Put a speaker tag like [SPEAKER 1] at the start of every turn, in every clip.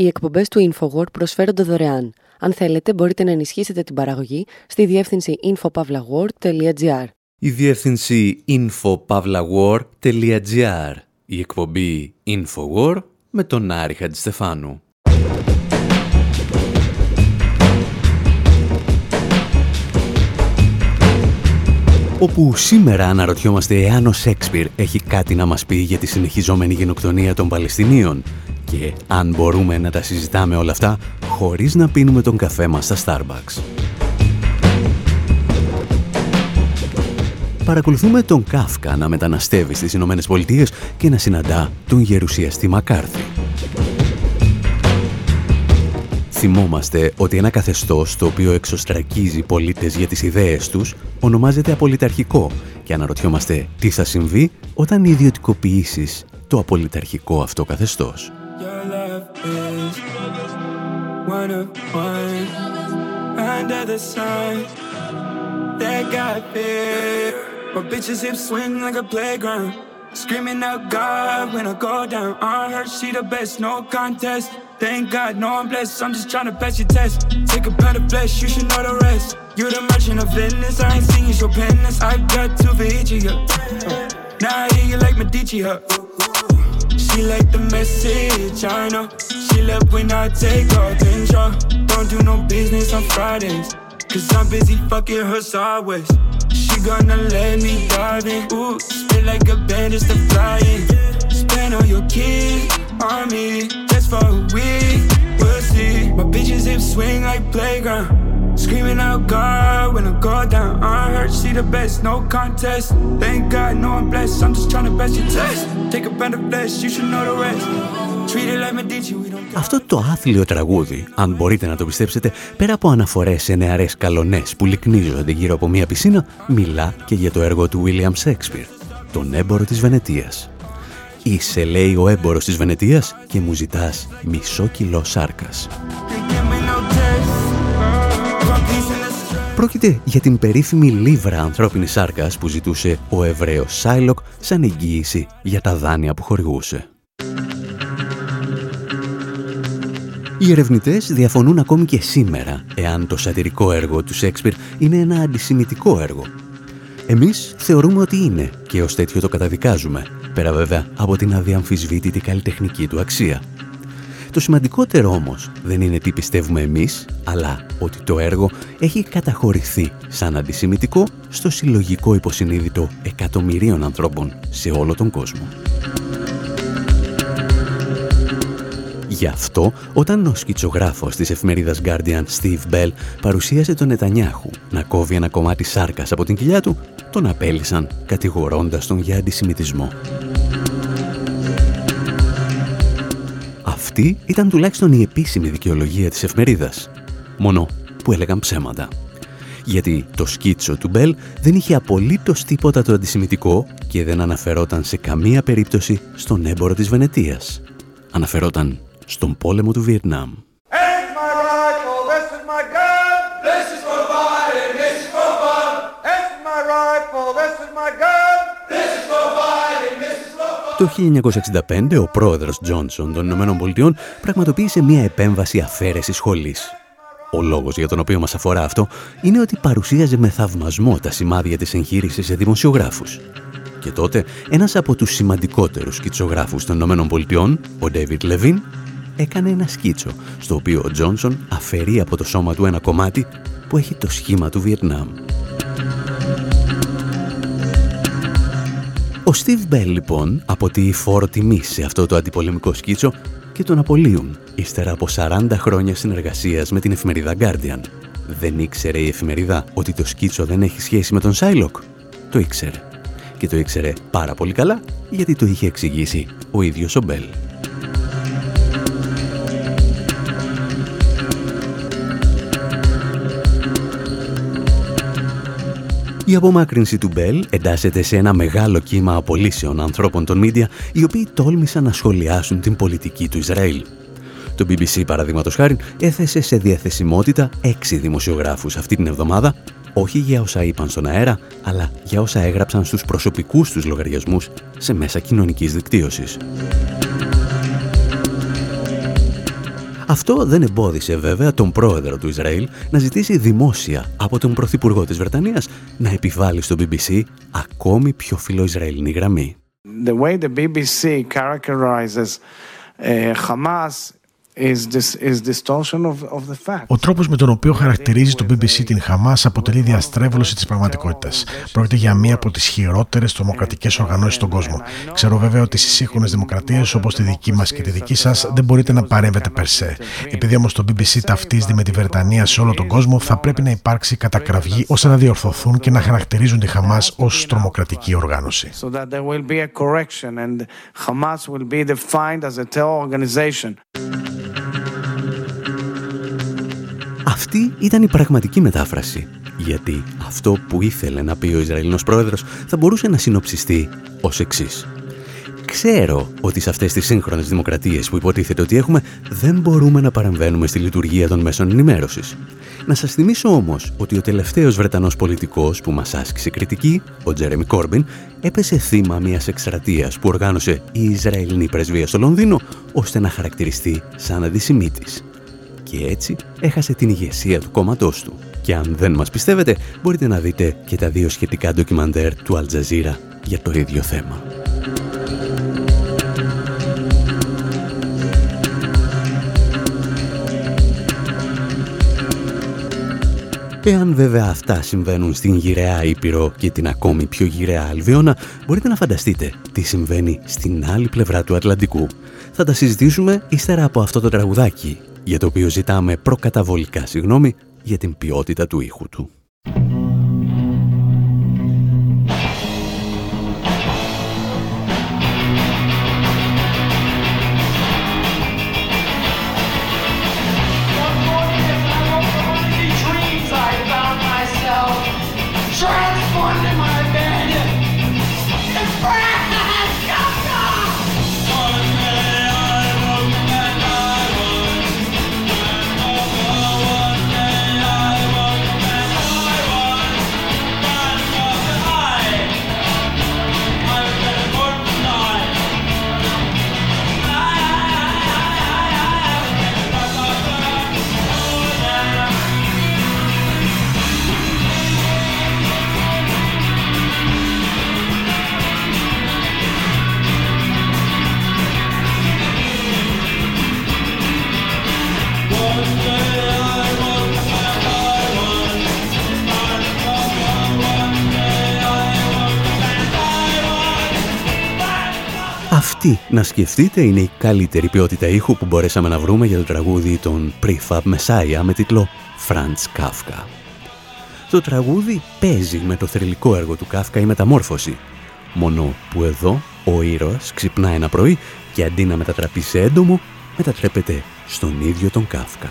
[SPEAKER 1] Οι εκπομπές του InfoWord προσφέρονται δωρεάν. Αν θέλετε, μπορείτε να ενισχύσετε την παραγωγή στη διεύθυνση infopavlagor.gr.
[SPEAKER 2] Η διεύθυνση infopavlagor.gr. Η εκπομπή InfoWord με τον Άρη Χατζηστεφάνου. όπου σήμερα αναρωτιόμαστε εάν ο Σέξπιρ έχει κάτι να μας πει για τη συνεχιζόμενη γενοκτονία των Παλαιστινίων και αν μπορούμε να τα συζητάμε όλα αυτά χωρίς να πίνουμε τον καφέ μας στα Starbucks. Παρακολουθούμε τον Κάφκα να μεταναστεύει στις Ηνωμένες Πολιτείες και να συναντά τον γερουσιαστή Μακάρθη. Θυμόμαστε ότι ένα καθεστώς το οποίο εξωστρακίζει πολίτες για τις ιδέες τους ονομάζεται απολυταρχικό και αναρωτιόμαστε τι θα συμβεί όταν ιδιωτικοποιήσεις το απολυταρχικό αυτό καθεστώς. Screaming out God when I go down. On her, she the best, no contest. Thank God, no I'm blessed. I'm just trying to pass your test. Take a pound of flesh, you should know the rest. You're the merchant of Venice, I ain't singing your penance. I got two for each of you. Now I hear you like Medici, huh? She like the message, I know. She love when I take off control. Don't do no business on Fridays. Cause I'm busy fucking her sideways. She gonna let me dive in. Ooh, spit like a bandit to flying. Spend all your kids on me just for a week. We'll see. My bitches hip swing like playground. Screaming out God when I go down. I heard she the best, no contest. Thank God, no I'm blessed. I'm just trying to best your test. Take a band of flesh, you should know the rest. Αυτό το άθλιο τραγούδι, αν μπορείτε να το πιστέψετε, πέρα από αναφορές σε νεαρές καλονές που λυκνίζονται γύρω από μια πισίνα, μιλά και για το έργο του William Shakespeare, τον έμπορο της Βενετίας. Είσαι, λέει ο έμπορος της Βενετίας και μου ζητάς μισό κιλό σάρκας. Πρόκειται για την περίφημη λίβρα ανθρώπινης σάρκας που ζητούσε ο Εβραίος Σάιλοκ σαν εγγύηση για τα δάνεια που χορηγούσε. Οι ερευνητές διαφωνούν ακόμη και σήμερα εάν το σατυρικό έργο του Σέξπιρ είναι ένα αντισημιτικό έργο. Εμείς θεωρούμε ότι είναι και ως τέτοιο το καταδικάζουμε, πέρα βέβαια από την αδιαμφισβήτητη καλλιτεχνική του αξία. Το σημαντικότερο όμως δεν είναι τι πιστεύουμε εμείς, αλλά ότι το έργο έχει καταχωρηθεί σαν αντισημιτικό στο συλλογικό υποσυνείδητο εκατομμυρίων ανθρώπων σε όλο τον κόσμο. Γι' αυτό, όταν ο σκητσογράφος της εφημερίδας Guardian Steve Bell παρουσίασε τον Νετανιάχου να κόβει ένα κομμάτι σάρκας από την κοιλιά του, τον απέλησαν κατηγορώντας τον για αντισημιτισμό. Αυτή ήταν τουλάχιστον η επίσημη δικαιολογία της εφημερίδας. Μόνο που έλεγαν ψέματα. Γιατί το σκίτσο του Μπέλ δεν είχε απολύτως τίποτα το αντισημιτικό και δεν αναφερόταν σε καμία περίπτωση στον έμπορο της Βενετίας. Αναφερόταν στον πόλεμο του Βιετνάμ. Το 1965 ο πρόεδρος Τζόνσον των Ηνωμένων Πολιτειών πραγματοποίησε μια επέμβαση αφαίρεσης σχολής. Ο λόγος για τον οποίο μας αφορά αυτό είναι ότι παρουσίαζε με θαυμασμό τα σημάδια της εγχείρησης σε δημοσιογράφους. Και τότε ένας από τους σημαντικότερους σκητσογράφους των Ηνωμένων Πολιτειών, ο Ντέιβιτ Λεβίν, έκανε ένα σκίτσο, στο οποίο ο Τζόνσον αφαιρεί από το σώμα του ένα κομμάτι που έχει το σχήμα του Βιετνάμ. Ο Στίβ Μπέλ λοιπόν αποτίει φόρο τιμής σε αυτό το αντιπολεμικό σκίτσο και τον απολύουν ύστερα από 40 χρόνια συνεργασίας με την εφημερίδα Guardian. Δεν ήξερε η εφημερίδα ότι το σκίτσο δεν έχει σχέση με τον Σάιλοκ; Το ήξερε. Και το ήξερε πάρα πολύ καλά γιατί το είχε εξηγήσει ο ίδιος ο Μπέλ. Η απομάκρυνση του Μπέλ εντάσσεται σε ένα μεγάλο κύμα απολύσεων ανθρώπων των μίντια οι οποίοι τόλμησαν να σχολιάσουν την πολιτική του Ισραήλ. Το BBC, παραδείγματος χάρη, έθεσε σε διαθεσιμότητα έξι δημοσιογράφους αυτή την εβδομάδα, όχι για όσα είπαν στον αέρα, αλλά για όσα έγραψαν στους προσωπικούς τους λογαριασμούς σε μέσα κοινωνικής δικτύωσης. Αυτό δεν εμπόδισε βέβαια τον πρόεδρο του Ισραήλ να ζητήσει δημόσια από τον πρωθυπουργό της Βρετανίας να επιβάλλει στο BBC ακόμη πιο φιλοϊσραηλινή γραμμή. The way the BBC characterizes uh, Hamas
[SPEAKER 3] ο τρόπος με τον οποίο χαρακτηρίζει το BBC την Χαμάς αποτελεί διαστρέβλωση της πραγματικότητας. Πρόκειται για μία από τις χειρότερες τρομοκρατικές οργανώσεις στον κόσμο. Ξέρω βέβαια ότι στις σύγχρονες δημοκρατίες όπως τη δική μας και τη δική σας δεν μπορείτε να παρέμβετε περσέ. Επειδή όμως το BBC ταυτίζεται με τη Βρετανία σε όλο τον κόσμο θα πρέπει να υπάρξει κατακραυγή ώστε να διορθωθούν και να χαρακτηρίζουν τη Χαμάς ως τρομοκρατική οργάνωση.
[SPEAKER 2] Αυτή ήταν η πραγματική μετάφραση. Γιατί αυτό που ήθελε να πει ο Ισραηλινός πρόεδρος θα μπορούσε να συνοψιστεί ως εξής. Ξέρω ότι σε αυτές τις σύγχρονες δημοκρατίες που υποτίθεται ότι έχουμε δεν μπορούμε να παρεμβαίνουμε στη λειτουργία των μέσων ενημέρωσης. Να σας θυμίσω όμως ότι ο τελευταίος Βρετανός πολιτικός που μας άσκησε κριτική, ο Τζέρεμι Κόρμπιν, έπεσε θύμα μιας εκστρατείας που οργάνωσε η Ισραηλινή πρεσβεία στο Λονδίνο ώστε να χαρακτηριστεί σαν αντισημίτης και έτσι έχασε την ηγεσία του κόμματός του. Και αν δεν μας πιστεύετε, μπορείτε να δείτε και τα δύο σχετικά ντοκιμαντέρ του Αλτζαζίρα για το ίδιο θέμα. Εάν βέβαια αυτά συμβαίνουν στην γυραιά Ήπειρο και την ακόμη πιο γυραιά Αλβιώνα, μπορείτε να φανταστείτε τι συμβαίνει στην άλλη πλευρά του Ατλαντικού. Θα τα συζητήσουμε ύστερα από αυτό το τραγουδάκι για το οποίο ζητάμε προκαταβολικά συγγνώμη για την ποιότητα του ήχου του. Αυτή, να σκεφτείτε, είναι η καλύτερη ποιότητα ήχου που μπορέσαμε να βρούμε για το τραγούδι των Prefab Messiah με τίτλο Franz Kafka. Το τραγούδι παίζει με το θρηλυκό έργο του Κάφκα η μεταμόρφωση, μόνο που εδώ ο ήρωας ξυπνά ένα πρωί και αντί να μετατραπεί σε έντομο, μετατρέπεται στον ίδιο τον Κάφκα.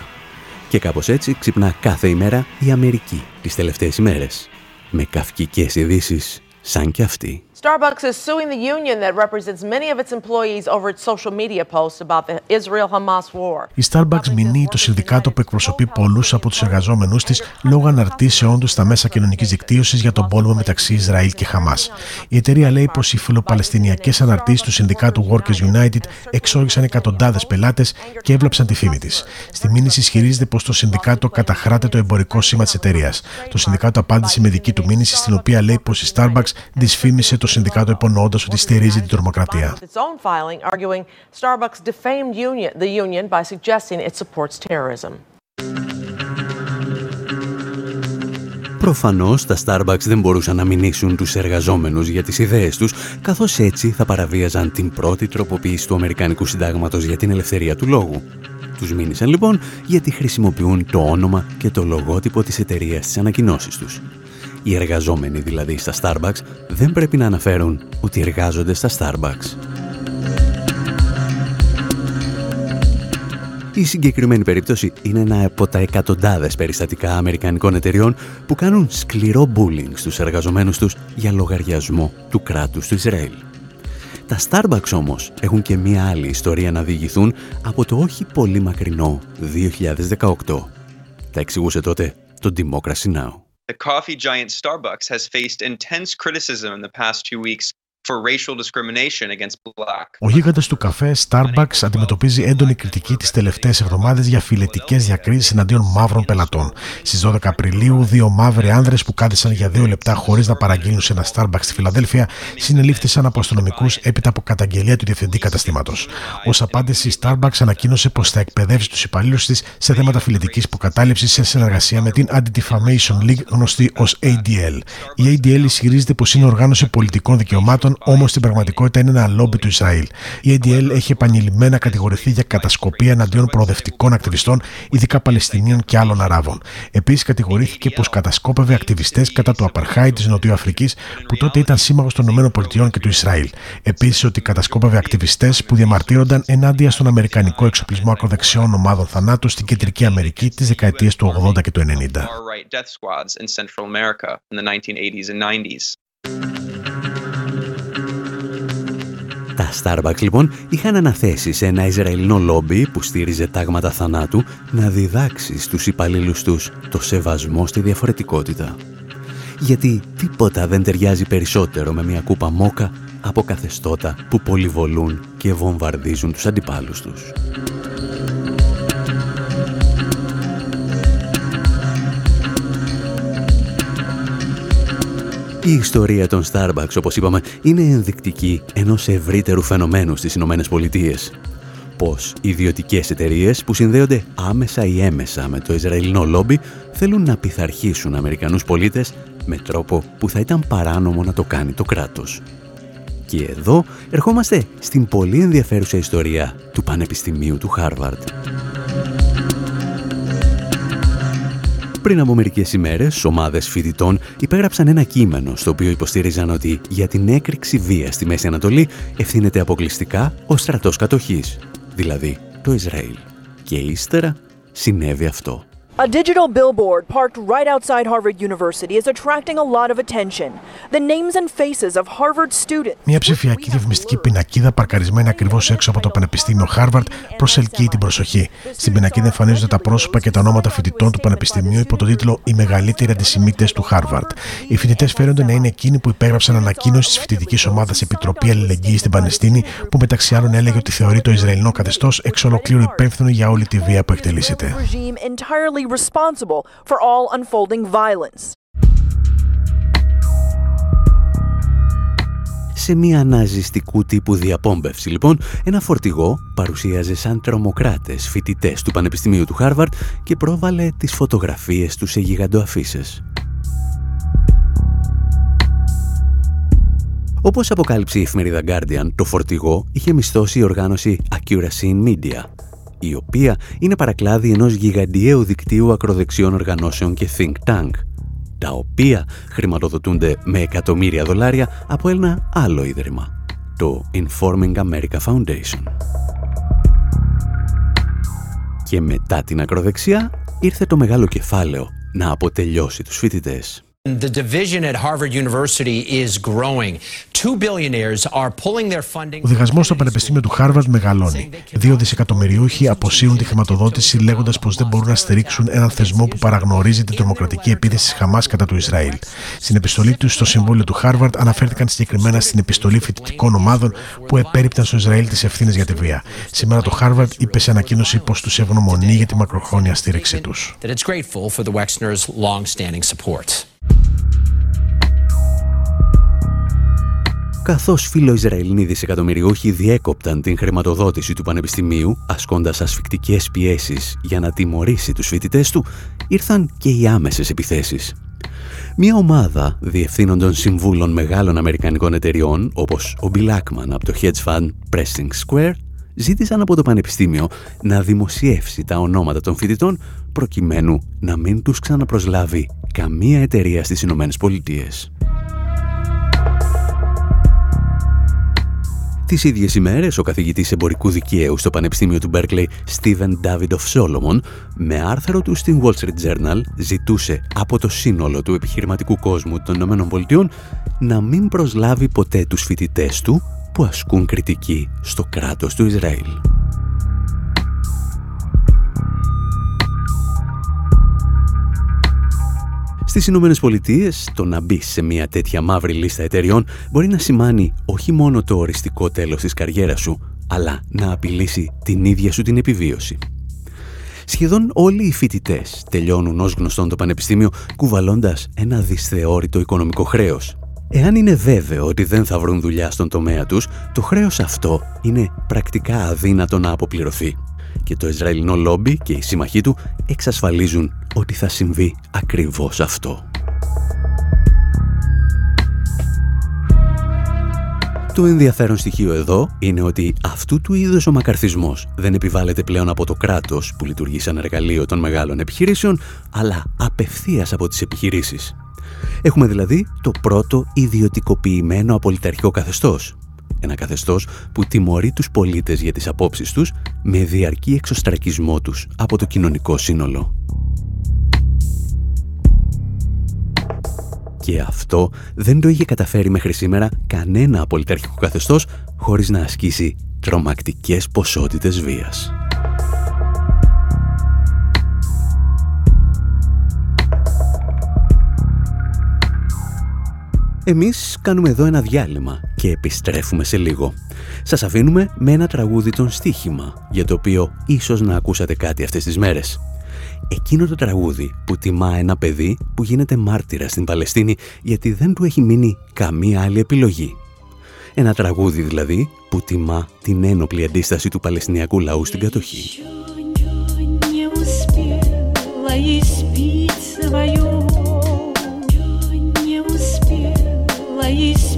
[SPEAKER 2] Και κάπως έτσι ξυπνά κάθε ημέρα η Αμερική τις τελευταίες ημέρες, με καυκικές ειδήσεις σαν κι αυτή. Starbucks is suing the union that represents many of its employees over its social media posts about the Israel-Hamas war. Η Starbucks μηνύει το συνδικάτο που εκπροσωπεί πολλούς από τους εργαζόμενους της λόγω αναρτήσεών τους στα μέσα κοινωνικής δικτύωσης για τον πόλεμο μεταξύ Ισραήλ και Χαμάς. Η εταιρεία λέει πως οι φιλοπαλαιστινιακές αναρτήσεις του συνδικάτου Workers United εξόργησαν εκατοντάδες πελάτες και έβλαψαν τη φήμη της. Στη μήνυση ισχυρίζεται πως το συνδικάτο καταχράται το εμπορικό σήμα της εταιρείας. Το συνδικάτο απάντησε με δική του μήνυση στην οποία λέει πως η Starbucks δυσφήμισε το συνδικάτο υπονοώντας ότι στηρίζει την τρομοκρατία. Προφανώς τα Starbucks δεν μπορούσαν να μηνύσουν τους εργαζόμενους για τις ιδέες τους, καθώς έτσι θα παραβίαζαν την πρώτη τροποποίηση του Αμερικανικού Συντάγματος για την ελευθερία του λόγου. Τους μήνυσαν λοιπόν γιατί χρησιμοποιούν το όνομα και το λογότυπο της εταιρείας στις ανακοινώσεις τους. Οι εργαζόμενοι δηλαδή στα Starbucks δεν πρέπει να αναφέρουν ότι εργάζονται στα Starbucks. Η συγκεκριμένη περίπτωση είναι ένα από τα εκατοντάδες περιστατικά αμερικανικών εταιριών που κάνουν σκληρό bullying στους εργαζομένους τους για λογαριασμό του κράτους του Ισραήλ. Τα Starbucks όμως έχουν και μία άλλη ιστορία να διηγηθούν από το όχι πολύ μακρινό 2018. Τα εξηγούσε τότε το Democracy Now!
[SPEAKER 4] The coffee giant Starbucks has faced intense criticism in the past two weeks
[SPEAKER 3] Ο γίγαντας του καφέ Starbucks αντιμετωπίζει έντονη κριτική τις τελευταίες εβδομάδες για φιλετικές διακρίσεις εναντίον μαύρων πελατών. Στις 12 Απριλίου, δύο μαύροι άνδρες που κάθισαν για δύο λεπτά χωρίς να παραγγείλουν σε ένα Starbucks στη Φιλαδέλφια συνελήφθησαν από αστυνομικούς έπειτα από καταγγελία του διευθυντή καταστήματος. Ω απάντηση, η Starbucks ανακοίνωσε πως θα εκπαιδεύσει τους υπαλλήλους της σε θέματα φιλετικής υποκατάληψης σε συνεργασία με την Anti-Defamation League γνωστή ως ADL. Η ADL ισχυρίζεται πως είναι οργάνωση πολιτικών δικαιωμάτων όμως στην πραγματικότητα είναι ένα λόμπι του Ισραήλ. Η ADL έχει επανειλημμένα κατηγορηθεί για κατασκοπία εναντίον προοδευτικών ακτιβιστών, ειδικά Παλαιστινίων και άλλων Αράβων. Επίσης, κατηγορήθηκε πως κατασκόπευε ακτιβιστές κατά του Απαρχάη της Νοτιοαφρική, που τότε ήταν σύμμαχος των ΗΠΑ και του Ισραήλ. Επίσης, ότι κατασκόπευε ακτιβιστές που διαμαρτύρονταν ενάντια στον Αμερικανικό εξοπλισμό ακροδεξιών ομάδων θανάτου στην Κεντρική Αμερική τι δεκαετίε του 80 και του 90.
[SPEAKER 2] Τα Starbucks λοιπόν είχαν αναθέσει σε ένα Ισραηλινό λόμπι που στήριζε τάγματα θανάτου να διδάξει στους υπαλλήλους τους το σεβασμό στη διαφορετικότητα. Γιατί τίποτα δεν ταιριάζει περισσότερο με μια κούπα μόκα από καθεστώτα που πολυβολούν και βομβαρδίζουν τους αντιπάλους τους. Η ιστορία των Starbucks, όπως είπαμε, είναι ενδεικτική ενός ευρύτερου φαινομένου στις Ηνωμένες Πολιτείες. Πως ιδιωτικές εταιρείες που συνδέονται άμεσα ή έμεσα με το Ισραηλινό λόμπι θέλουν να πειθαρχήσουν Αμερικανούς πολίτες με τρόπο που θα ήταν παράνομο να το κάνει το κράτος. Και εδώ ερχόμαστε στην πολύ ενδιαφέρουσα ιστορία του Πανεπιστημίου του Χάρβαρντ. Πριν από μερικές ημέρες, ομάδες φοιτητών υπέγραψαν ένα κείμενο στο οποίο υποστήριζαν ότι για την έκρηξη βία στη Μέση Ανατολή ευθύνεται αποκλειστικά ο στρατός κατοχής, δηλαδή το Ισραήλ. Και ύστερα συνέβη αυτό.
[SPEAKER 4] A digital billboard parked right outside Harvard University is attracting a lot of attention. The names and faces of Harvard students.
[SPEAKER 3] Μια ψηφιακή διαφημιστική πινακίδα παρκαρισμένη ακριβώς έξω από το Πανεπιστήμιο Harvard προσελκύει την προσοχή. Στην πινακίδα εμφανίζονται τα πρόσωπα και τα ονόματα φοιτητών του Πανεπιστημίου υπό τον τίτλο Οι μεγαλύτεροι αντισημίτες του Harvard. Οι φοιτητές φέρονται να είναι εκείνοι που υπέγραψαν ανακοίνωση της φοιτητικής ομάδας Επιτροπή Αλληλεγγύης στην Παλαιστίνη, που μεταξύ άλλων έλεγε ότι θεωρεί το Ισραηλινό καθεστώς εξ ολοκλήρου υπεύθυνο για όλη τη βία που εκτελήσεται responsible for all unfolding violence.
[SPEAKER 2] Σε μια ναζιστικού τύπου διαπόμπευση, λοιπόν, ένα φορτηγό παρουσίαζε σαν τρομοκράτες φοιτητές του Πανεπιστημίου του Χάρβαρτ και πρόβαλε τις φωτογραφίες του σε γιγαντοαφίσες. Όπως αποκάλυψε η εφημερίδα Guardian, το φορτηγό είχε μισθώσει η οργάνωση Accuracy Media, η οποία είναι παρακλάδι ενός γιγαντιαίου δικτύου ακροδεξιών οργανώσεων και think tank, τα οποία χρηματοδοτούνται με εκατομμύρια δολάρια από ένα άλλο ίδρυμα, το Informing America Foundation. Και μετά την ακροδεξιά ήρθε το μεγάλο κεφάλαιο να αποτελειώσει τους φοιτητές. The division at Harvard University is growing. Two billionaires are pulling their funding. Ο διχασμός στο Πανεπιστήμιο του Harvard μεγαλώνει. Δύο δισεκατομμυριούχοι αποσύρουν τη χρηματοδότηση λέγοντας πως δεν μπορούν να στηρίξουν έναν θεσμό που παραγνωρίζει την τρομοκρατική επίθεση της Χαμάς κατά του Ισραήλ. Στην επιστολή τους στο Συμβούλιο του Harvard αναφέρθηκαν συγκεκριμένα στην επιστολή φοιτητικών ομάδων που επέριπταν στο Ισραήλ τις ευθύνες για τη βία. Σήμερα το Harvard είπε σε ανακοίνωση πως τους ευγνωμονεί για τη μακροχρόνια στήριξή τους. Καθώς φιλοϊσραηλινοί δισεκατομμυριούχοι διέκοπταν την χρηματοδότηση του Πανεπιστημίου, ασκώντας ασφικτικές πιέσεις για να τιμωρήσει τους φοιτητές του, ήρθαν και οι άμεσες επιθέσεις. Μια ομάδα διευθύνοντων συμβούλων μεγάλων αμερικανικών εταιριών, όπως ο Bill Ackman από το hedge fund Pressing Square, ζήτησαν από το Πανεπιστήμιο να δημοσιεύσει τα ονόματα των φοιτητών προκειμένου να μην τους ξαναπροσλάβει καμία εταιρεία στις Ηνωμένες Πολιτείες. Τις ίδιες ημέρες, ο καθηγητής εμπορικού δικαίου στο Πανεπιστήμιο του Berkeley, Steven David of Solomon, με άρθρο του στην Wall Street Journal, ζητούσε από το σύνολο του επιχειρηματικού κόσμου των ΗΠΑ να μην προσλάβει ποτέ τους φοιτητές του που ασκούν κριτική στο κράτος του Ισραήλ. Στις Ηνωμένες Πολιτείες, το να μπει σε μια τέτοια μαύρη λίστα εταιριών μπορεί να σημάνει όχι μόνο το οριστικό τέλος της καριέρας σου, αλλά να απειλήσει την ίδια σου την επιβίωση. Σχεδόν όλοι οι φοιτητές τελειώνουν ως γνωστόν το πανεπιστήμιο κουβαλώντας ένα δυσθεώρητο οικονομικό χρέος. Εάν είναι βέβαιο ότι δεν θα βρουν δουλειά στον τομέα τους, το χρέος αυτό είναι πρακτικά αδύνατο να αποπληρωθεί. Και το Ισραηλινό λόμπι και οι σύμμαχοί του εξασφαλίζουν ότι θα συμβεί ακριβώς αυτό. Το ενδιαφέρον στοιχείο εδώ είναι ότι αυτού του είδους ο μακαρθισμός δεν επιβάλλεται πλέον από το κράτος που λειτουργεί σαν εργαλείο των μεγάλων επιχειρήσεων, αλλά απευθείας από τις επιχειρήσεις. Έχουμε δηλαδή το πρώτο ιδιωτικοποιημένο απολυταρχικό καθεστώς. Ένα καθεστώς που τιμωρεί τους πολίτες για τις απόψεις τους με διαρκή εξωστρακισμό τους από το κοινωνικό σύνολο. Και αυτό δεν το είχε καταφέρει μέχρι σήμερα κανένα απολυταρχικό καθεστώς χωρίς να ασκήσει τρομακτικές ποσότητες βίας. Εμείς κάνουμε εδώ ένα διάλειμμα και επιστρέφουμε σε λίγο. Σας αφήνουμε με ένα τραγούδι των στοίχημα, για το οποίο ίσως να ακούσατε κάτι αυτές τις μέρες. Εκείνο το τραγούδι που τιμά ένα παιδί που γίνεται μάρτυρα στην Παλαιστίνη γιατί δεν του έχει μείνει καμία άλλη επιλογή. Ένα τραγούδι δηλαδή που τιμά την ένοπλη αντίσταση του Παλαιστινιακού λαού στην κατοχή. places.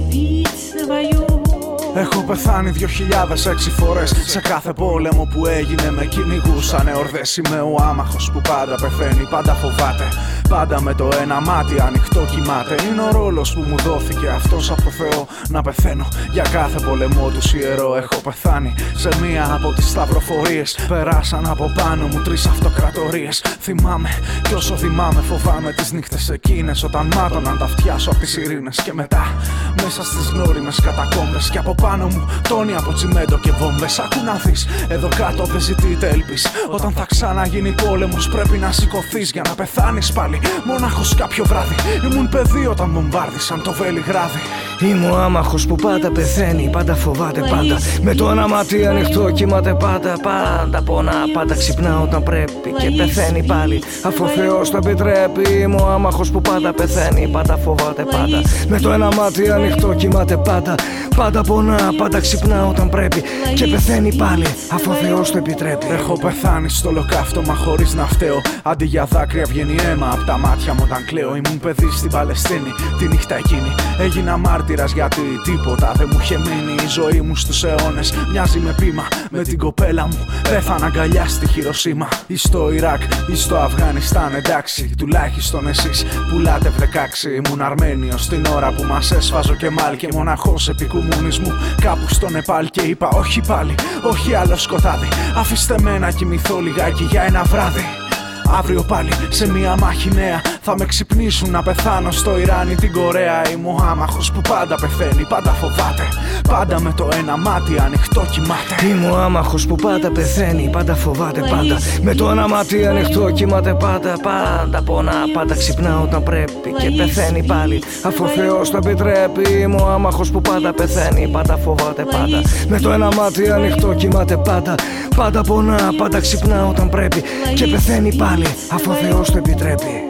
[SPEAKER 5] Έχω πεθάνει 2006 φορές. Σε κάθε πόλεμο που έγινε με κυνηγούσανε ορδές. Είμαι ο άμαχος που πάντα πεθαίνει, πάντα φοβάται. Πάντα με το ένα μάτι ανοιχτό κοιμάται. Είναι ο ρόλος που μου δόθηκε αυτός από το Θεό Να πεθαίνω. Για κάθε πολεμό του ιερό Έχω πεθάνει. Σε μία από τις σταυροφορίες Περάσαν από πάνω μου τρεις αυτοκρατορίες. Θυμάμαι κι όσο θυμάμαι φοβάμαι τις νύχτες εκείνες Όταν μάτωναν τα αυτιά σου από τις ειρήνες. Και μετά μέσα στις γνώριμες κατακόμπες Και από πάνω μου τόνι από τσιμέντο και βόμβες Ακού να δεις, εδώ κάτω δεν ζητείτε έλπις Όταν θα ξαναγίνει πόλεμος πρέπει να σηκωθείς για να πεθάνεις πάλι Μονάχος κάποιο βράδυ Ήμουν παιδί όταν βομβάρδισαν το Βελιγράδι
[SPEAKER 6] Είμαι ο άμαχος που πάντα πεθαίνει, πάντα φοβάται πάντα. Με το ένα μάτι ανοιχτό κοιμάται πάντα, πάντα πονά. Πάντα ξυπνά όταν πρέπει και πεθαίνει πάλι. Αφού ο Θεός το επιτρέπει, είμαι ο άμαχος που πάντα πεθαίνει, πάντα φοβάται πάντα. Με το ένα μάτι ανοιχτό κοιμάται πάντα, πάντα πονά. Πάντα ξυπνά όταν πρέπει και πεθαίνει πάλι. Αφού ο Θεός το επιτρέπει.
[SPEAKER 5] Έχω πεθάνει στο λοκαύτωμα χωρίς να φταίω. Αντί για δάκρυα βγαίνει αίμα από τα μάτια μου όταν κλαίω. Ήμουν παιδί στην Παλαιστίνη τη νύχτα εκείνη. Έγινα μάρτι γιατί τίποτα δεν μου είχε μείνει η ζωή μου στους αιώνες. Μοιάζει με πείμα με την κοπέλα μου. Πέθανα αγκαλιά στη Χειροσύμα. Ή στο Ιράκ ή στο Αφγανιστάν, εντάξει. Τουλάχιστον εσείς πουλάτε 16. Ήμουν Αρμένιος την ώρα που μας έσφαζω και μάλ και μοναχός επί κομμουνισμού. Κάπου στο Νεπάλ και είπα όχι πάλι, όχι άλλο σκοτάδι. Αφήστε με να κοιμηθώ λιγάκι για ένα βράδυ. Αύριο πάλι σε μια μάχη νέα θα με ξυπνήσουν να πεθάνω στο Ιράν ή την Κορέα. Είμαι ο άμαχο που πάντα πεθαίνει, πάντα φοβάται. Πάντα με το ένα μάτι ανοιχτό κοιμάται.
[SPEAKER 6] Είμαι ο άμαχο που πάντα πεθαίνει, πάντα φοβάται. Πάντα με το ένα μάτι ανοιχτό κοιμάται. Πάντα, πάντα πονά, πάντα ξυπνά όταν πρέπει και πεθαίνει πάλι. Αφού ο Θεός το επιτρέπει. Είμαι ο άμαχο που πάντα πεθαίνει, πάντα φοβάται. Πάντα με το ένα μάτι ανοιχτό κοιμάται. Πάντα, πάντα πονά, πάντα ξυπνά όταν πρέπει και πεθαίνει πάλι πάλι αφού ο Θεός το επιτρέπει.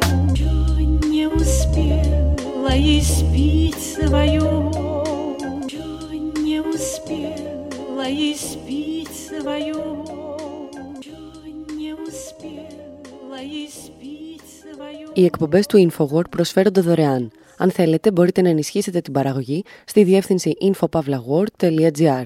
[SPEAKER 6] Οι εκπομπές του InfoWord προσφέρονται δωρεάν. Αν θέλετε, μπορείτε να ενισχύσετε την παραγωγή στη διεύθυνση infopavlagor.gr.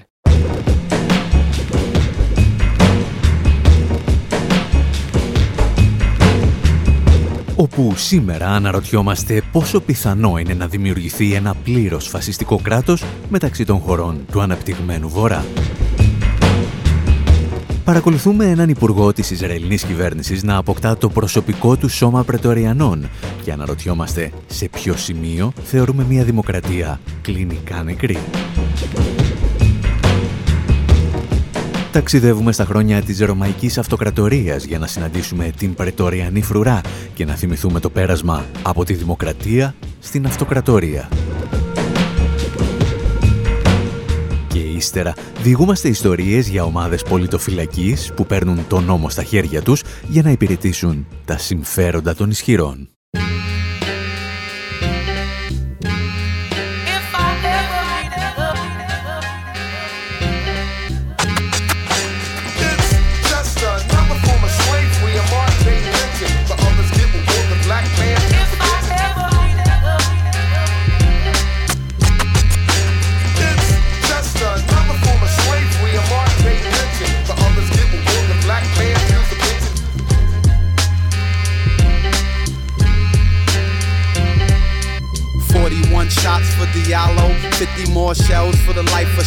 [SPEAKER 6] όπου σήμερα αναρωτιόμαστε πόσο πιθανό είναι να δημιουργηθεί ένα πλήρως φασιστικό κράτος μεταξύ των χωρών του αναπτυγμένου Βορρά. Παρακολουθούμε έναν υπουργό της Ισραηλινής κυβέρνησης να αποκτά το προσωπικό του σώμα πρετοριανών και αναρωτιόμαστε σε ποιο σημείο θεωρούμε μια δημοκρατία κλινικά νεκρή.
[SPEAKER 2] Ταξιδεύουμε στα χρόνια της Ρωμαϊκής Αυτοκρατορίας για να συναντήσουμε την Πρετοριανή Φρουρά και να θυμηθούμε το πέρασμα από τη Δημοκρατία στην Αυτοκρατορία. Και ύστερα διηγούμαστε ιστορίες για ομάδες πολιτοφυλακής που παίρνουν τον νόμο στα χέρια τους για να υπηρετήσουν τα συμφέροντα των ισχυρών.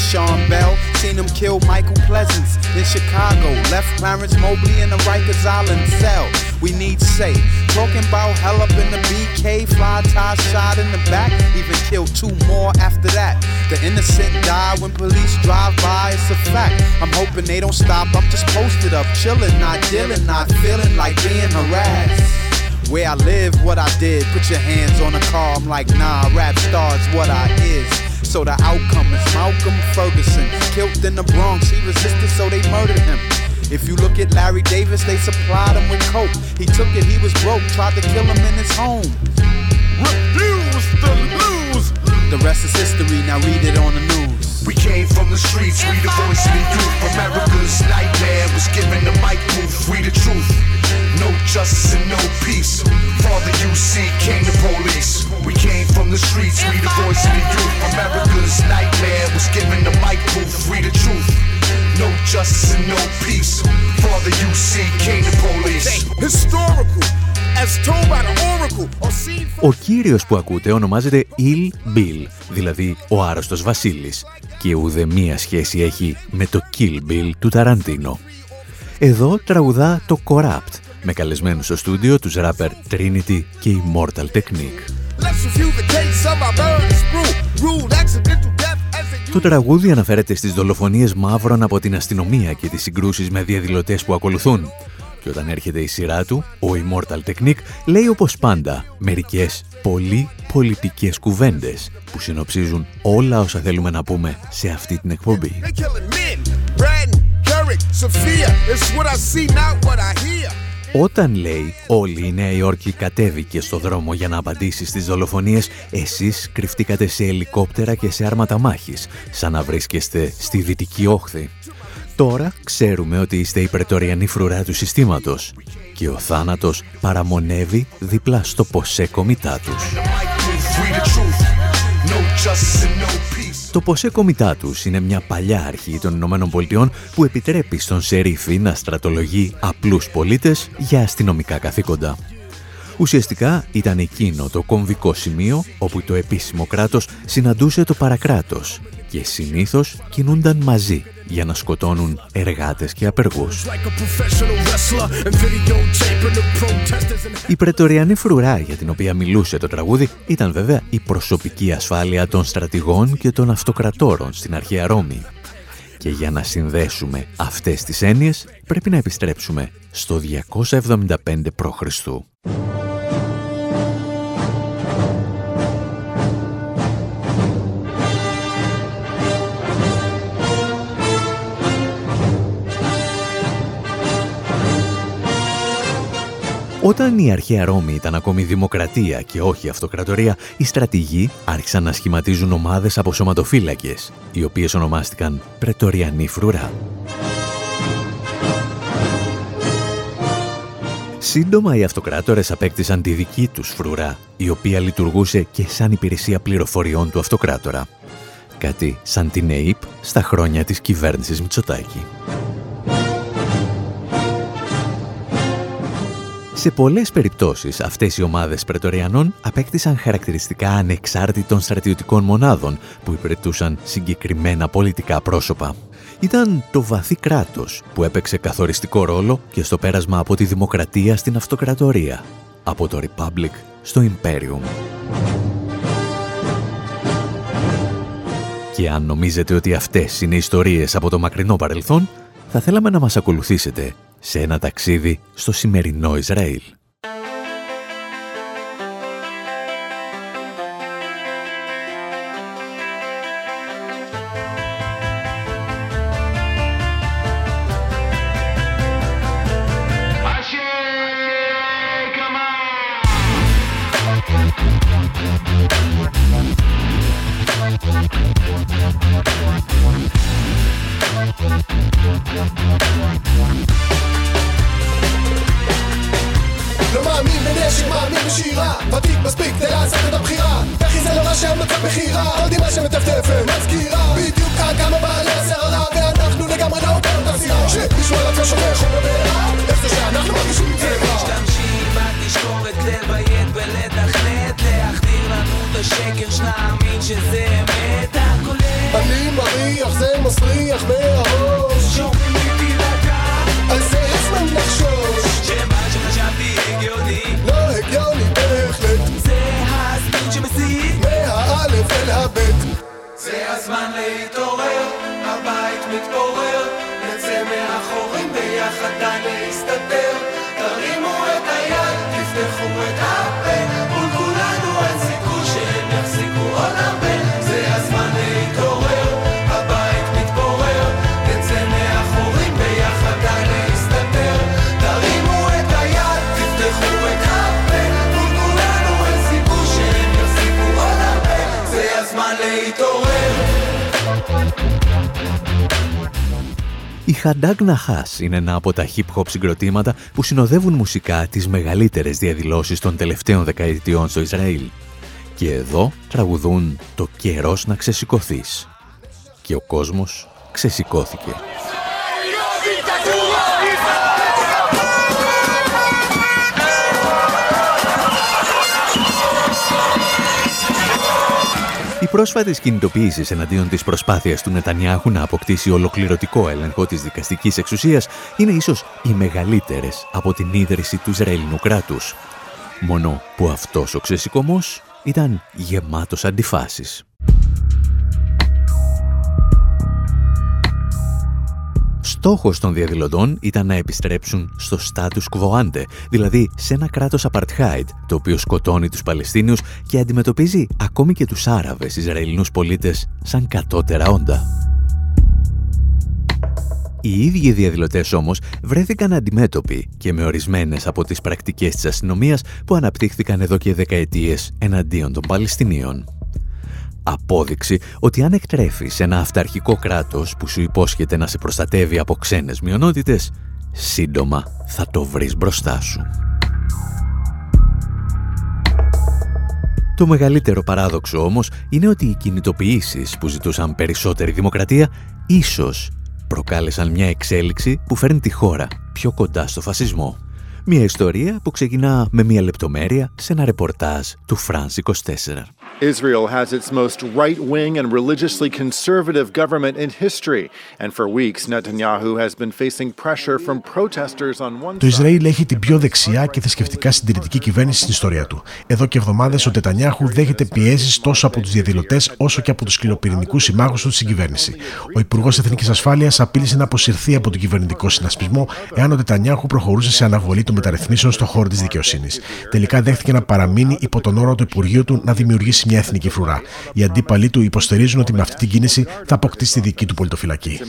[SPEAKER 7] Sean Bell. Seen him kill Michael Pleasance in Chicago. Left Clarence Mobley in the Rikers Island cell. We need say. Talking about hell up in the BK. Fly tie shot in the back. Even killed two more after that. The innocent die when police drive by. It's a fact. I'm hoping they don't stop. I'm just posted up, chilling, not dealing, not feeling like being harassed. Where I live, what I did. Put your hands on the car. I'm like, nah, rap stars, what I is. So the outcome is Malcolm Ferguson, killed in the Bronx. He resisted, so they murdered him. If you look at Larry Davis, they supplied him with coke. He took it, he was broke, tried to kill him in his home. Refuse to lose. The rest is history, now read it on the news.
[SPEAKER 8] We came from the streets, we the voice of the youth. America's nightmare was given the mic move, we the truth. No justice and no peace. Father UC came the police. We came from the streets, we the voice of the youth. America's nightmare was given the mic proof, free the truth. No justice and no peace. Father UC came the police. Historical.
[SPEAKER 2] Ο κύριος που ακούτε ονομάζεται Il Bill, δηλαδή ο άρρωστος Βασίλης και ουδε μία σχέση έχει με το Kill Bill του Ταραντίνο. Εδώ τραγουδά το Corrupt, με καλεσμένους στο στούντιο τους ράπερ Trinity και Immortal Technique. Το τραγούδι αναφέρεται στις δολοφονίες μαύρων από την αστυνομία και τις συγκρούσεις με διαδηλωτές που ακολουθούν. Και όταν έρχεται η σειρά του, ο Immortal Technique λέει όπως πάντα μερικές πολύ πολιτικές κουβέντες που συνοψίζουν όλα όσα θέλουμε να πούμε σε αυτή την εκπομπή. Όταν λέει όλη η Νέα Υόρκη κατέβηκε στο δρόμο για να απαντήσει στις δολοφονίες, εσείς κρυφτήκατε σε ελικόπτερα και σε άρματα μάχης, σαν να βρίσκεστε στη Δυτική Όχθη. Τώρα ξέρουμε ότι είστε η πρετοριανή φρουρά του συστήματος και ο θάνατος παραμονεύει δίπλα στο ποσέ κομιτά τους. Το Ποσέ Κομιτάτους είναι μια παλιά αρχή των Ηνωμένων Πολιτειών που επιτρέπει στον Σερίφη να στρατολογεί απλούς πολίτες για αστυνομικά καθήκοντα. Ουσιαστικά ήταν εκείνο το κομβικό σημείο όπου το επίσημο κράτος συναντούσε το παρακράτος και συνήθως κινούνταν μαζί για να σκοτώνουν εργάτες και απεργούς. Η πρετοριανή φρουρά για την οποία μιλούσε το τραγούδι ήταν βέβαια η προσωπική ασφάλεια των στρατηγών και των αυτοκρατόρων στην αρχαία Ρώμη. Και για να συνδέσουμε αυτές τις έννοιες πρέπει να επιστρέψουμε στο 275 π.Χ. Όταν η αρχαία Ρώμη ήταν ακόμη δημοκρατία και όχι αυτοκρατορία, οι στρατηγοί άρχισαν να σχηματίζουν ομάδες από σωματοφύλακες, οι οποίες ονομάστηκαν Πρετοριανή Φρουρά. Σύντομα οι αυτοκράτορες απέκτησαν τη δική τους φρουρά, η οποία λειτουργούσε και σαν υπηρεσία πληροφοριών του αυτοκράτορα. Κάτι σαν την ΕΙΠ στα χρόνια της κυβέρνησης Μητσοτάκη. Σε πολλές περιπτώσεις αυτές οι ομάδες πρετοριανών απέκτησαν χαρακτηριστικά ανεξάρτητων στρατιωτικών μονάδων που υπηρετούσαν συγκεκριμένα πολιτικά πρόσωπα. Ήταν το βαθύ κράτος που έπαιξε καθοριστικό ρόλο και στο πέρασμα από τη δημοκρατία στην αυτοκρατορία, από το Republic στο Imperium. Και αν νομίζετε ότι αυτές είναι ιστορίες από το μακρινό παρελθόν, θα θέλαμε να μας ακολουθήσετε σε ένα ταξίδι στο σημερινό Ισραήλ. Η Χαντάκ Ναχάς είναι ένα από τα hip-hop συγκροτήματα που συνοδεύουν μουσικά τις μεγαλύτερες διαδηλώσεις των τελευταίων δεκαετιών στο Ισραήλ. Και εδώ τραγουδούν «Το καιρός να ξεσηκωθείς». Και ο κόσμος ξεσηκώθηκε. Πρόσφατες κινητοποιήσεις εναντίον της προσπάθειας του Νετανιάχου να αποκτήσει ολοκληρωτικό έλεγχο της δικαστικής εξουσίας είναι ίσως οι μεγαλύτερες από την ίδρυση του Ισραηλινού κράτους. Μόνο που αυτός ο ξεσηκωμός ήταν γεμάτος αντιφάσεις. Στόχος των διαδηλωτών ήταν να επιστρέψουν στο status quo ante, δηλαδή σε ένα κράτος apartheid, το οποίο σκοτώνει τους Παλαιστίνιους και αντιμετωπίζει ακόμη και τους Άραβες Ισραηλινούς πολίτες σαν κατώτερα όντα. Οι ίδιοι διαδηλωτές όμως βρέθηκαν αντιμέτωποι και με ορισμένες από τις πρακτικές της αστυνομίας που αναπτύχθηκαν εδώ και δεκαετίες εναντίον των Παλαιστινίων. Απόδειξη ότι αν εκτρέφεις ένα αυταρχικό κράτος που σου υπόσχεται να σε προστατεύει από ξένες μειονότητες, σύντομα θα το βρεις μπροστά σου. Το μεγαλύτερο παράδοξο όμως είναι ότι οι κινητοποιήσεις που ζητούσαν περισσότερη δημοκρατία ίσως προκάλεσαν μια εξέλιξη που φέρνει τη χώρα πιο κοντά στο φασισμό. Μια ιστορία που ξεκινά με μια λεπτομέρεια σε ένα ρεπορτάζ του France 24.
[SPEAKER 9] Israel has its most right wing and religiously conservative government in history. And for weeks, Netanyahu has been facing pressure from protesters on one
[SPEAKER 3] Το Ισραήλ έχει την πιο δεξιά και θρησκευτικά συντηρητική κυβέρνηση στην ιστορία του. Εδώ και εβδομάδες ο Νετανιάχου δέχεται πιέσεις τόσο από τους διαδηλωτές όσο και από τους κληροπυρηνικούς συμμάχους τους στην κυβέρνηση. Ο Υπουργός Εθνικής Ασφάλειας απείλησε να αποσυρθεί από τον κυβερνητικό συνασπισμό εάν ο Νετανιάχου προχωρούσε σε αναβολή των μεταρρυθμίσεων στον χώρο της δικαιοσύνης. Τελικά δέχτηκε να παραμείνει υπό τον όρο του Υπουργείου του να δημιουργήσει μια εθνική φρουρά. Οι αντίπαλοι του υποστηρίζουν ότι με αυτή την κίνηση θα αποκτήσει τη δική του πολιτοφυλακή.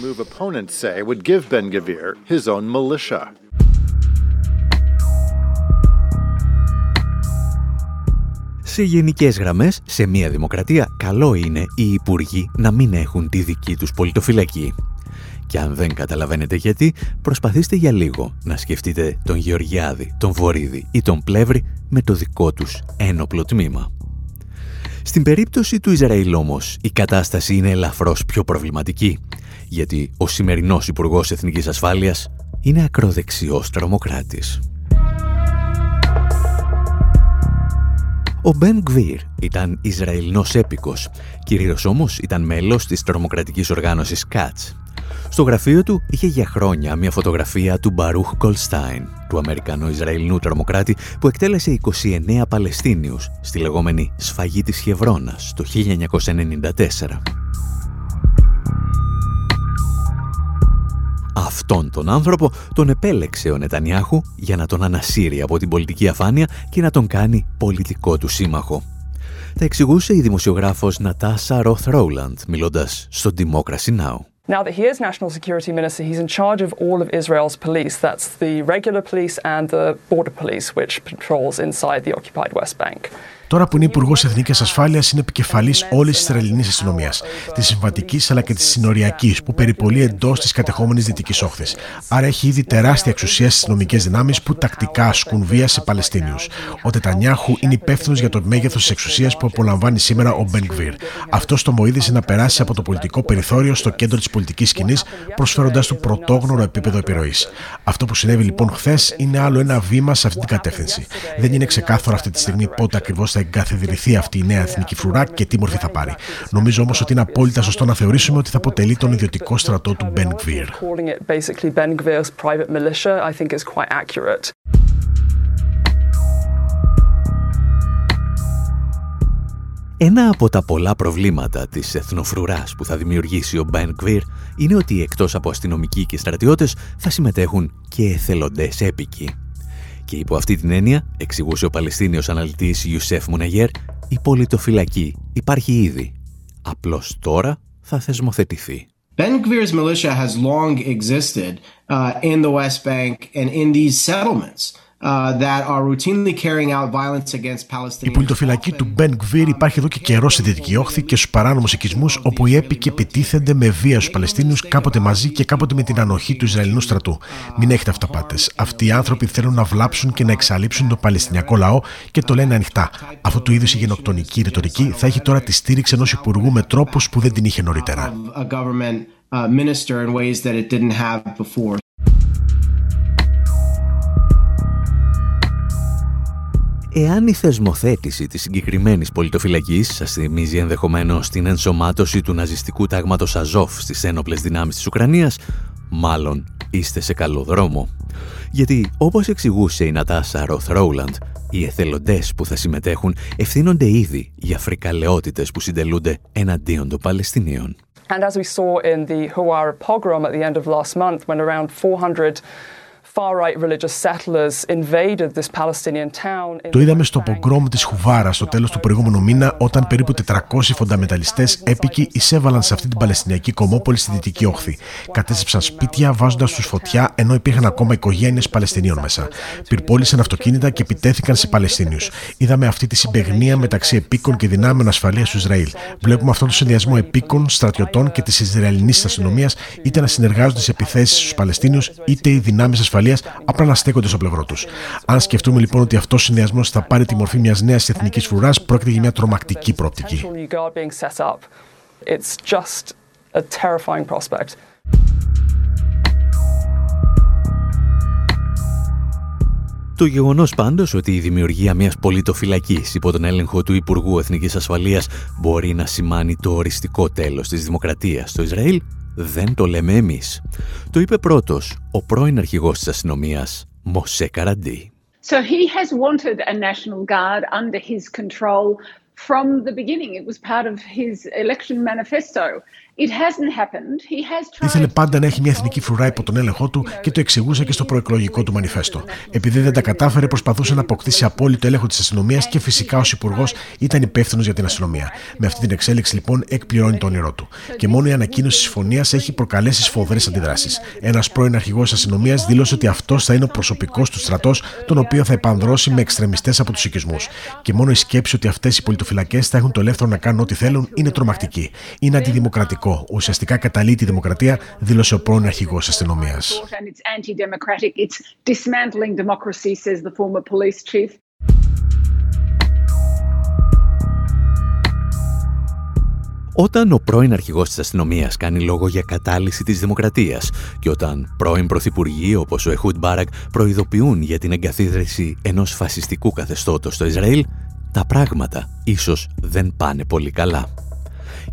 [SPEAKER 2] Σε γενικές γραμμές, σε μια δημοκρατία, καλό είναι οι υπουργοί να μην έχουν τη δική τους πολιτοφυλακή. Και αν δεν καταλαβαίνετε γιατί, προσπαθήστε για λίγο να σκεφτείτε τον Γεωργιάδη, τον Βορύδη ή τον Πλεύρη με το δικό τους ένοπλο τμήμα. Στην περίπτωση του Ισραήλ όμως, η κατάσταση είναι ελαφρώς πιο προβληματική, γιατί ο σημερινός Υπουργός Εθνικής Ασφάλειας είναι ακροδεξιός τρομοκράτης. Ο Μπεν Γκβίρ ήταν Ισραηλινός έπικος, κυρίως όμως ήταν μέλος της τρομοκρατικής οργάνωσης ΚΑΤΣ στο γραφείο του είχε για χρόνια μια φωτογραφία του Μπαρούχ Κολστάιν, του Αμερικανό-Ισραηλινού τρομοκράτη που εκτέλεσε 29 Παλαιστίνιους στη λεγόμενη «Σφαγή της Χευρώνας» το 1994. Αυτόν τον άνθρωπο τον επέλεξε ο Νετανιάχου για να τον ανασύρει από την πολιτική αφάνεια και να τον κάνει πολιτικό του σύμμαχο. Τα εξηγούσε η δημοσιογράφος Νατάσα Ροθ Ρόουλαντ μιλώντας στο Democracy Now!
[SPEAKER 10] Now that he is National Security Minister, he's in charge of all of Israel's police. That's the regular police and the border police, which patrols inside the occupied West Bank.
[SPEAKER 3] Τώρα που είναι Υπουργός Εθνικής Ασφάλειας, είναι επικεφαλής όλης της Ισραηλινής αστυνομίας, της συμβατικής αλλά και της συνοριακής, που περιπολεί εντός της κατεχόμενης Δυτικής Όχθης. Άρα έχει ήδη τεράστια εξουσία στις αστυνομικές δυνάμεις που τακτικά ασκούν βία σε Παλαιστίνιους. Ο Τετανιάχου είναι υπεύθυνος για το μέγεθος της εξουσίας που απολαμβάνει σήμερα ο Μπεν Γκβίρ. Αυτό το βοήθησε να περάσει από το πολιτικό περιθώριο στο κέντρο της πολιτικής σκηνής, προσφέροντά του πρωτόγνωρο επίπεδο επιρροής. Αυτό που συνέβη λοιπόν χθες είναι άλλο ένα βήμα σε αυτή την κατεύθυνση. Δεν είναι ξεκάθαρο αυτή τη στιγμή πότε ακριβώς θα εγκαθιδρυθεί αυτή η νέα εθνική φρουρά και τι μορφή θα πάρει. Νομίζω όμως ότι είναι απόλυτα σωστό να θεωρήσουμε ότι θα αποτελεί τον ιδιωτικό στρατό του Ben Gvir.
[SPEAKER 2] Ένα από τα πολλά προβλήματα της εθνοφρουράς που θα δημιουργήσει ο Μπεν Γκβίρ είναι ότι εκτός από αστυνομικοί και στρατιώτες θα συμμετέχουν και εθελοντές έπικοι. Και υπό αυτή την έννοια, εξηγούσε ο Παλαιστίνιος αναλυτής Ιουσέφ Μουναγέρ, η πολιτοφυλακή υπάρχει ήδη. Απλώς τώρα θα θεσμοθετηθεί.
[SPEAKER 11] Ben Gvir's militia has long existed uh, in the West Bank and in these settlements. Uh,
[SPEAKER 3] η πολιτοφυλακή του Μπεν Γκβίρ υπάρχει εδώ και καιρό στη Δυτική Όχθη και στους παράνομους οικισμούς όπου οι έπικοι επιτίθενται με βία στους Παλαιστίνιους κάποτε μαζί και κάποτε με την ανοχή του Ισραηλινού στρατού. Μην έχετε αυταπάτες. Αυτοί οι άνθρωποι θέλουν να βλάψουν και να εξαλείψουν τον Παλαιστινιακό λαό και το λένε ανοιχτά. Αυτού του είδους η γενοκτονική ρητορική θα έχει τώρα τη στήριξη ενός υπουργού με τρόπους που δεν την είχε νωρίτερα.
[SPEAKER 2] Εάν η θεσμοθέτηση της συγκεκριμένης πολιτοφυλακής σας θυμίζει ενδεχομένως την ενσωμάτωση του ναζιστικού τάγματος Αζόφ στις ένοπλες δυνάμεις της Ουκρανίας, μάλλον είστε σε καλό δρόμο. Γιατί όπως εξηγούσε η Νατάσα Ροθ Ρόουλαντ, οι εθελοντές που θα συμμετέχουν ευθύνονται ήδη για φρικαλαιότητες που συντελούνται εναντίον των Παλαιστινίων. And as we saw in the Huwara pogrom at the end of last month, when around 400
[SPEAKER 3] το είδαμε στο πογκρόμ της Χουβάρα στο τέλος του προηγούμενου μήνα όταν περίπου 400 φονταμεταλιστές έπικοι εισέβαλαν σε αυτή την Παλαιστινιακή κομμόπολη στη Δυτική Όχθη. Κατέστρεψαν σπίτια βάζοντας τους φωτιά ενώ υπήρχαν ακόμα οικογένειες Παλαιστινίων μέσα. Πυρπόλησαν αυτοκίνητα και επιτέθηκαν σε Παλαιστίνιους. Είδαμε αυτή τη συμπεγνία μεταξύ επίκων και δυνάμεων ασφαλείας του Ισραήλ. Βλέπουμε αυτόν τον συνδυασμό επίκων, στρατιωτών και της Ισραηλινής αστυνομίας είτε να συνεργάζονται σε επιθέσεις στους Παλαιστίνιους είτε οι δυνάμεις ασφαλείας απλά να στέκονται στο πλευρό τους. Αν σκεφτούμε λοιπόν ότι αυτός ο συνδυασμός θα πάρει τη μορφή μιας νέας εθνικής φρουράς, πρόκειται για μια τρομακτική προοπτική.
[SPEAKER 2] Το γεγονός πάντως ότι η δημιουργία μιας πολιτοφυλακής υπό τον έλεγχο του Υπουργού Εθνικής Ασφαλείας μπορεί να σημάνει το οριστικό τέλος της δημοκρατίας στο Ισραήλ δεν το λέμε εμείς. Το είπε πρώτος ο πρώην αρχηγός της αστυνομίας, Μωσέ Καραντή. So he has wanted a National Guard under his control from the beginning. It was part of his election manifesto.
[SPEAKER 3] Ήθελε πάντα να έχει μια εθνική φρουρά υπό τον έλεγχό του και το εξηγούσε και στο προεκλογικό του μανιφέστο. Επειδή δεν τα κατάφερε, προσπαθούσε να αποκτήσει απόλυτο έλεγχο της αστυνομίας και φυσικά ως υπουργός ήταν υπεύθυνος για την αστυνομία. Με αυτή την εξέλιξη λοιπόν εκπληρώνει το όνειρό του. Και μόνο η ανακοίνωση της συμφωνία έχει προκαλέσει σφοδρές αντιδράσεις. Ένας πρώην αρχηγός αστυνομίας δήλωσε ότι αυτός θα είναι ο προσωπικός του στρατός, τον οποίο θα επανδρώσει με εξτρεμιστές από τους οικισμούς. Και μόνο η σκέψη ότι αυτές οι πολιτοφυλακές θα έχουν το ελεύθερο να κάνουν ό,τι θέλουν είναι τρομακτική. Είναι αντιδημοκρατικό Ουσιαστικά καταλύει τη δημοκρατία, δήλωσε ο πρώην αρχηγός αστυνομίας.
[SPEAKER 2] Όταν ο πρώην αρχηγός της αστυνομίας κάνει λόγο για κατάλυση της δημοκρατίας και όταν πρώην πρωθυπουργοί όπως ο Εχούντ Μπάρακ προειδοποιούν για την εγκαθίδρυση ενός φασιστικού καθεστώτος στο Ισραήλ, τα πράγματα ίσως δεν πάνε πολύ καλά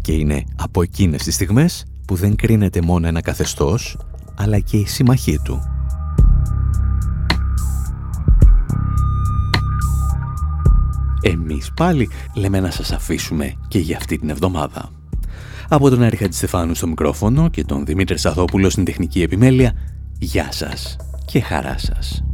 [SPEAKER 2] και είναι από εκείνες τις στιγμές που δεν κρίνεται μόνο ένα καθεστώς, αλλά και η συμμαχή του. Εμείς πάλι λέμε να σας αφήσουμε και για αυτή την εβδομάδα. Από τον Έρη Στεφάνου στο μικρόφωνο και τον Δημήτρη Σαθόπουλο στην τεχνική επιμέλεια, γεια σας και χαρά σας.